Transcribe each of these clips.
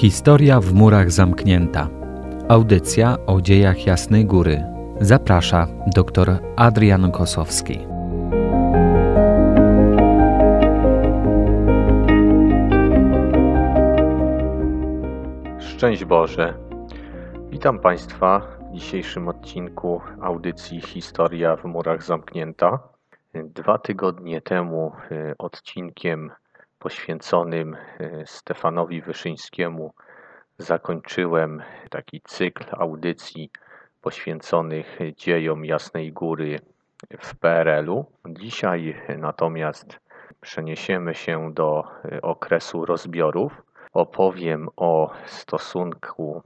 Historia w murach zamknięta. Audycja o dziejach Jasnej Góry. Zaprasza dr Adrian Kosowski. Szczęść Boże. Witam Państwa w dzisiejszym odcinku audycji Historia w murach zamknięta. Dwa tygodnie temu y, odcinkiem poświęconym e, Stefanowi Wyszyńskiemu zakończyłem taki cykl audycji poświęconych dziejom Jasnej Góry w PRL-u. Dzisiaj natomiast przeniesiemy się do e, okresu rozbiorów. Opowiem o stosunku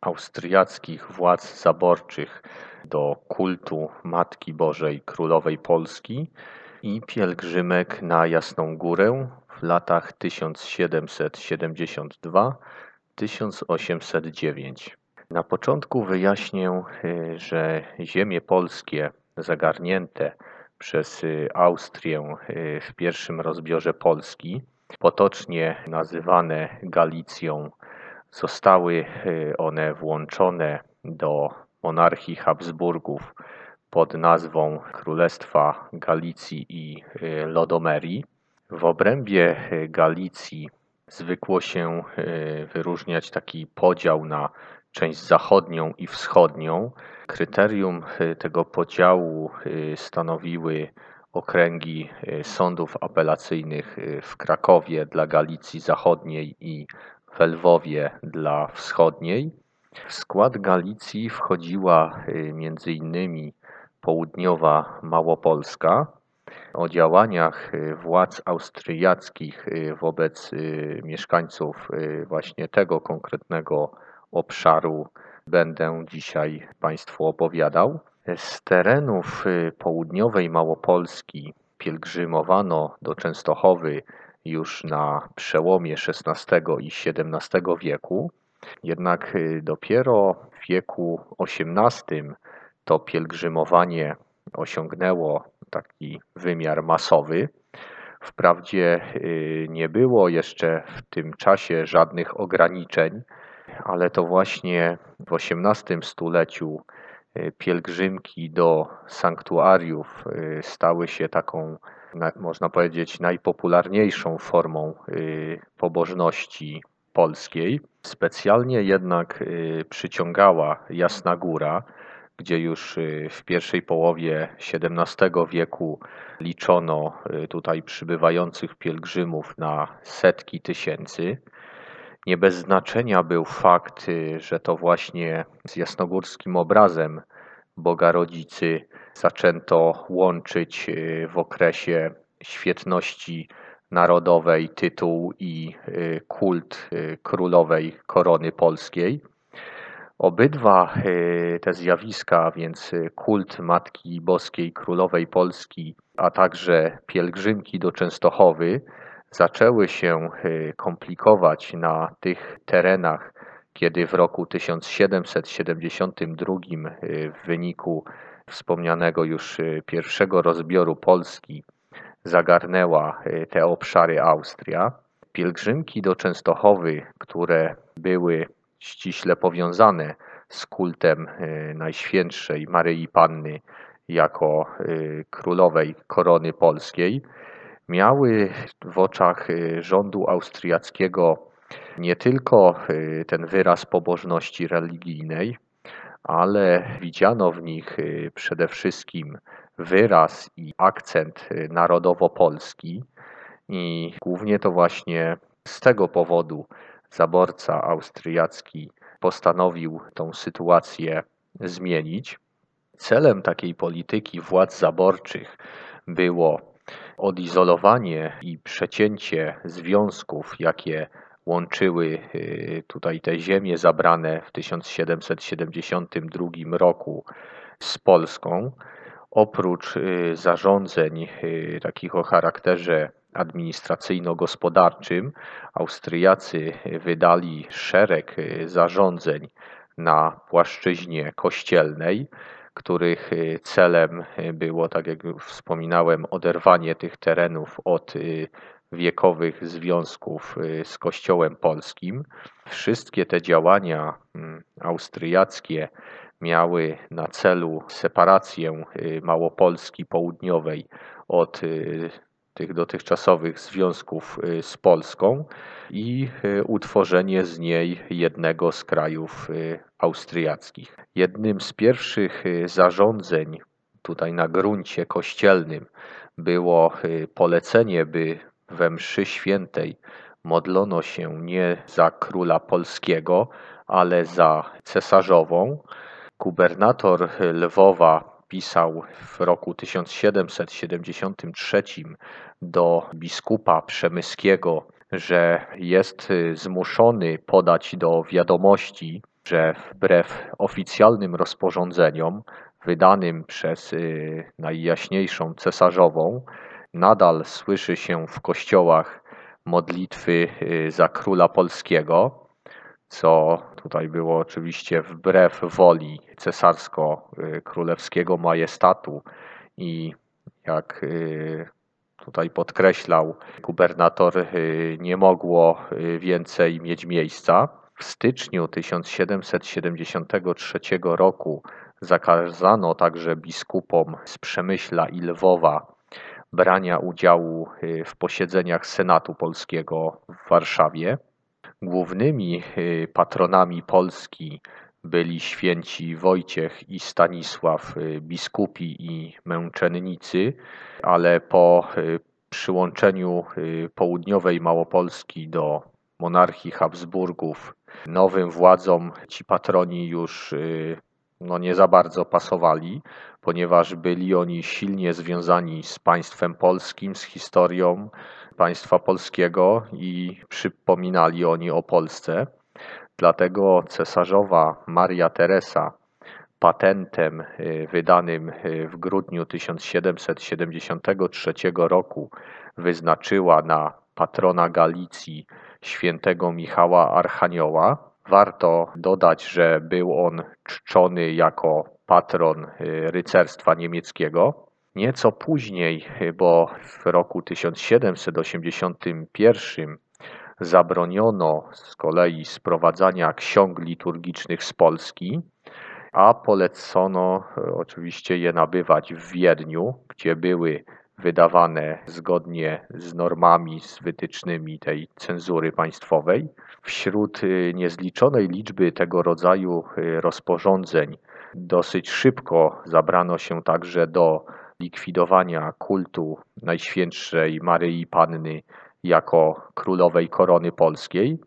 austriackich władz zaborczych do kultu Matki Bożej Królowej Polski i pielgrzymek na Jasną Górę w latach 1772-1809. Na początku wyjaśnię, y, że ziemie polskie zagarnięte przez y, Austrię y, w pierwszym rozbiorze Polski, potocznie nazywane Galicją, zostały one włączone do monarchii Habsburgów pod nazwą Królestwa Galicji i Lodomerii. W obrębie e, Galicji zwykło się e, wyróżniać taki podział na część zachodnią i wschodnią. Kryterium e, tego podziału stanowiły okręgi sądów apelacyjnych w Krakowie dla Galicji Zachodniej i w Lwowie dla Wschodniej. W skład Galicji wchodziła m.in. południowa Małopolska, o działaniach y, władz austriackich y, wobec y, mieszkańców właśnie tego konkretnego obszaru będę dzisiaj Państwu opowiadał. Z terenów południowej Małopolski pielgrzymowano do Częstochowy już na przełomie XVI i XVII wieku, jednak dopiero w wieku XVIII to pielgrzymowanie osiągnęło taki wymiar masowy. Wprawdzie y, nie było jeszcze w tym czasie żadnych ograniczeń, ale to właśnie w XVIII stuleciu y, pielgrzymki do sanktuariów y, stały się taką, można powiedzieć, najpopularniejszą formą pobożności polskiej. Specjalnie jednak przyciągała Jasna Góra, gdzie już y, w pierwszej połowie XVII wieku liczono y, tutaj przybywających pielgrzymów na setki tysięcy. Nie bez znaczenia był fakt, y, że to właśnie z jasnogórskim obrazem Boga Rodzicy zaczęto łączyć w okresie świetności narodowej tytuł i kult królowej korony polskiej. Obydwa e, te zjawiska, więc e, kult Matki Boskiej Królowej Polski, a także pielgrzymki do Częstochowy, zaczęły się e, komplikować na tych terenach, kiedy w roku 1772 w wyniku wspomnianego już pierwszego rozbioru Polski zagarnęła te obszary Austria. Pielgrzymki do Częstochowy, które były ściśle powiązane z kultem e, Najświętszej Maryi Panny jako e, królowej korony polskiej, miały w oczach e, rządu austriackiego nie tylko ten wyraz pobożności religijnej, ale widziano w nich przede wszystkim wyraz i akcent narodowo-polski. I głównie to właśnie z tego powodu zaborca austriacki postanowił tą sytuację zmienić. Celem takiej polityki władz zaborczych było odizolowanie i przecięcie związków, jakie łączyły y, tutaj te ziemie zabrane w 1772 roku z Polską. Oprócz y, zarządzeń y, takich o charakterze administracyjno-gospodarczym Austriacy wydali szereg zarządzeń na płaszczyźnie kościelnej, których celem było, tak jak wspominałem, oderwanie tych terenów od wiekowych związków z Kościołem Polskim. Wszystkie te działania mm, austriackie miały na celu separację Małopolski Południowej od tych dotychczasowych związków y, z Polską i y, utworzenie z niej jednego z krajów y, austriackich. Jednym z pierwszych zarządzeń tutaj na gruncie kościelnym było polecenie, by we mszy świętej modlono się nie za króla polskiego, ale za cesarzową. Gubernator Lwowa pisał w roku 1773 do biskupa Przemyskiego, że jest zmuszony podać do wiadomości, że wbrew oficjalnym rozporządzeniom wydanym przez y, najjaśniejszą cesarzową, nadal słyszy się w kościołach modlitwy y, za króla polskiego, co tutaj było oczywiście wbrew woli cesarsko-królewskiego majestatu i jak y, tutaj podkreślał gubernator, y, nie mogło y, więcej mieć miejsca. W styczniu 1773 roku zakazano także biskupom z Przemyśla i Lwowa brania udziału w posiedzeniach Senatu Polskiego w Warszawie. Głównymi y, patronami Polski byli święci Wojciech i Stanisław y, biskupi i męczennicy, ale po y, przyłączeniu południowej Małopolski do monarchii Habsburgów nowym władzom ci patroni już no nie za bardzo pasowali, ponieważ byli oni silnie związani z państwem polskim, z historią, państwa polskiego i przypominali oni o Polsce. Dlatego cesarzowa Maria Teresa patentem y, wydanym y, w grudniu 1773 roku wyznaczyła na patrona Galicji świętego Michała Archanioła. Warto dodać, że był on czczony jako patron y, rycerstwa niemieckiego. Nieco później, bo w roku 1781 zabroniono z kolei sprowadzania ksiąg liturgicznych z Polski, a polecono e, oczywiście je nabywać w Wiedniu, gdzie były wydawane zgodnie z normami, z wytycznymi tej cenzury państwowej. Wśród e, niezliczonej liczby tego rodzaju e, rozporządzeń dosyć szybko zabrano się także do likwidowania kultu Najświętszej Maryi Panny jako królowej korony polskiej,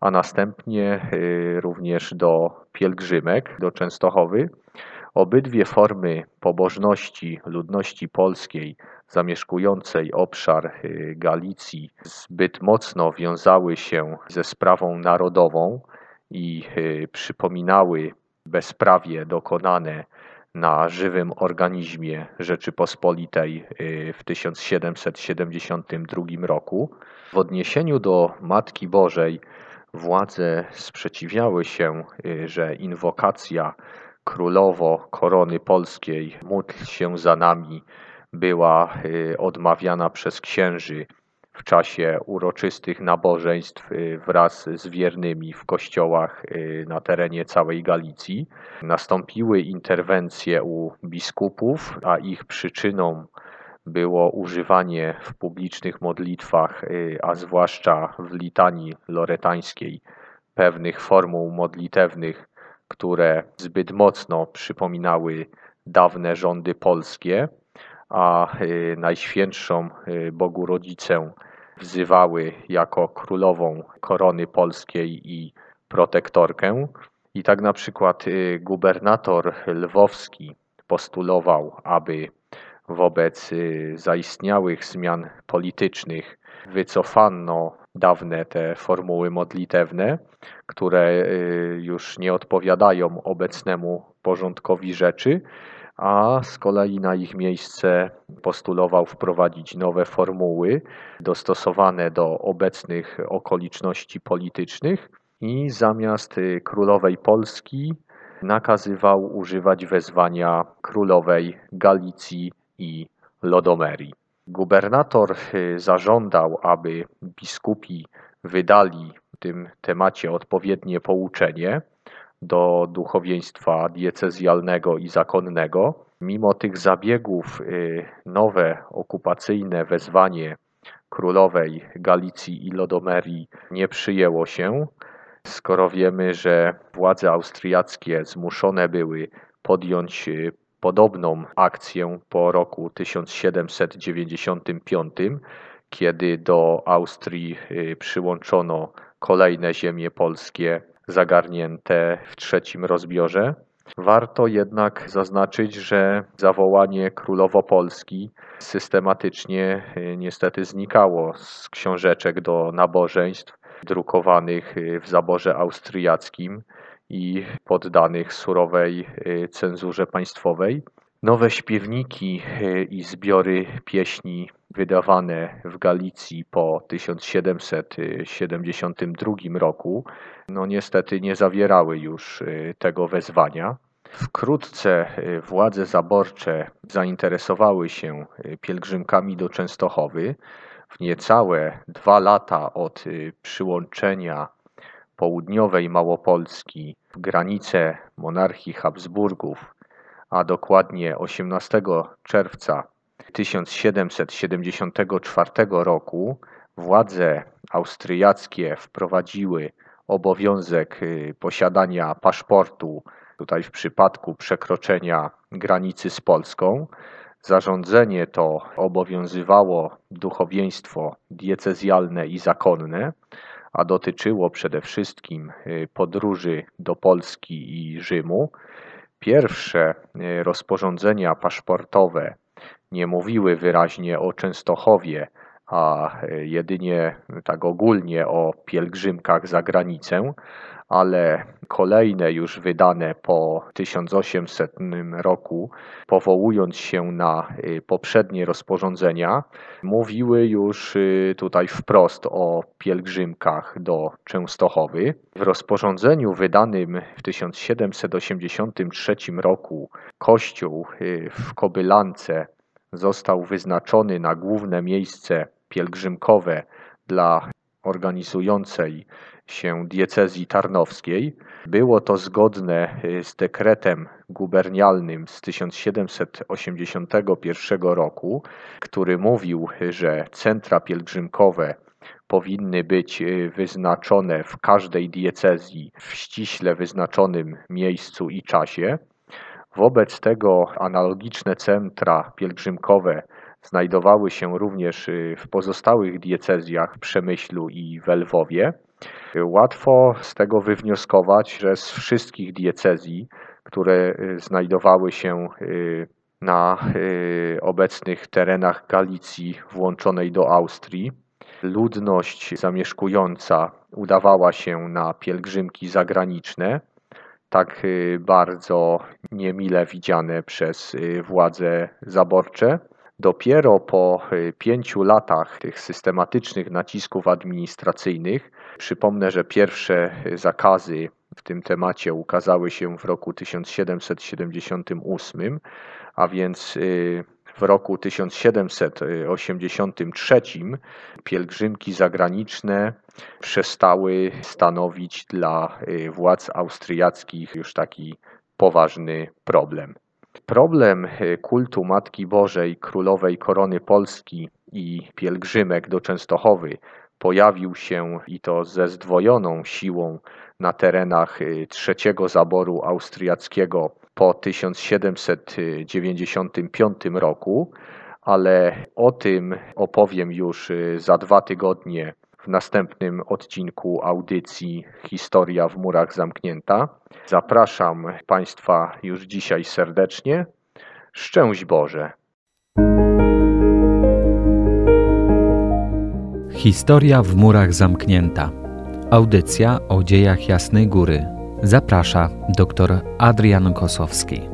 a następnie y, również do pielgrzymek do Częstochowy. Obydwie formy pobożności ludności polskiej zamieszkującej obszar y, Galicji zbyt mocno wiązały się ze sprawą narodową i y, przypominały bezprawie dokonane na żywym organizmie Rzeczypospolitej y, w 1772 roku. W odniesieniu do Matki Bożej władze sprzeciwiały się, że inwokacja królowo korony polskiej módl się za nami była y, odmawiana przez księży w czasie uroczystych nabożeństw y, wraz z wiernymi w kościołach y, na terenie całej Galicji. Nastąpiły interwencje u biskupów, a ich przyczyną było używanie w publicznych modlitwach, a zwłaszcza w litanii loretańskiej, pewnych formuł modlitewnych, które zbyt mocno przypominały dawne rządy polskie a y, Najświętszą y, Bogu Rodzicę wzywały jako królową korony polskiej i protektorkę. I tak na przykład y, gubernator lwowski postulował, aby wobec zaistniałych zmian politycznych wycofano dawne te formuły modlitewne, które już nie odpowiadają obecnemu porządkowi rzeczy, a z kolei na ich miejsce postulował wprowadzić nowe formuły dostosowane do obecnych okoliczności politycznych i zamiast królowej Polski nakazywał używać wezwania królowej Galicji i Lodomerii. Gubernator y, zażądał, aby biskupi wydali w tym temacie odpowiednie pouczenie do duchowieństwa diecezjalnego i zakonnego. Mimo tych zabiegów y, nowe okupacyjne wezwanie królowej Galicji i Lodomerii nie przyjęło się, skoro wiemy, że władze austriackie zmuszone były podjąć y, podobną akcję po roku 1795, kiedy do Austrii y, przyłączono kolejne ziemie polskie zagarnięte w trzecim rozbiorze. Warto jednak zaznaczyć, że zawołanie Królowo Polski systematycznie y, niestety znikało z książeczek do nabożeństw drukowanych y, w zaborze austriackim i poddanych surowej y, cenzurze państwowej. Nowe śpiewniki i zbiory pieśni wydawane w Galicji po 1772 roku, no niestety nie zawierały już tego wezwania. Wkrótce y, władze zaborcze zainteresowały się pielgrzymkami do Częstochowy. W niecałe dwa lata od przyłączenia południowej Małopolski w granice monarchii Habsburgów, a dokładnie 18 czerwca 1774 roku, władze austriackie wprowadziły obowiązek posiadania paszportu tutaj w przypadku przekroczenia granicy z Polską. Zarządzenie to obowiązywało duchowieństwo diecezjalne i zakonne, a dotyczyło przede wszystkim y, podróży do Polski i Rzymu. Pierwsze y, rozporządzenia paszportowe nie mówiły wyraźnie o Częstochowie, a y, jedynie tak ogólnie o pielgrzymkach za granicę, ale kolejne już wydane po 1800 roku, powołując się na y, poprzednie rozporządzenia, mówiły już y, tutaj wprost o pielgrzymkach do Częstochowy. W rozporządzeniu wydanym w 1783 roku Kościół y, w Kobylance został wyznaczony na główne miejsce pielgrzymkowe dla organizującej się diecezji tarnowskiej. Było to zgodne y, z dekretem gubernialnym z 1781 roku, który mówił, że centra pielgrzymkowe powinny być y, wyznaczone w każdej diecezji w ściśle wyznaczonym miejscu i czasie. Wobec tego analogiczne centra pielgrzymkowe znajdowały się również y, w pozostałych diecezjach Przemyślu i w Lwowie. Łatwo z tego wywnioskować, że z wszystkich diecezji, które y, znajdowały się y, na obecnych terenach Galicji włączonej do Austrii, ludność zamieszkująca udawała się na pielgrzymki zagraniczne, tak bardzo niemile widziane przez władze zaborcze. Dopiero po y, pięciu latach tych systematycznych nacisków administracyjnych, przypomnę, że pierwsze y, zakazy w tym temacie ukazały się w roku 1778, a więc y, w roku 1783 pielgrzymki zagraniczne przestały stanowić dla władz austriackich już taki poważny problem. Problem e, kultu Matki Bożej Królowej Korony Polski i pielgrzymek do Częstochowy pojawił się i to ze zdwojoną siłą na terenach e, trzeciego zaboru austriackiego po 1795 roku, ale o tym opowiem już e, za dwa tygodnie w następnym odcinku audycji Historia w murach zamknięta. Zapraszam Państwa już dzisiaj serdecznie. Szczęść Boże. Historia w murach zamknięta. Audycja o dziejach Jasnej Góry. Zaprasza dr Adrian Kosowski.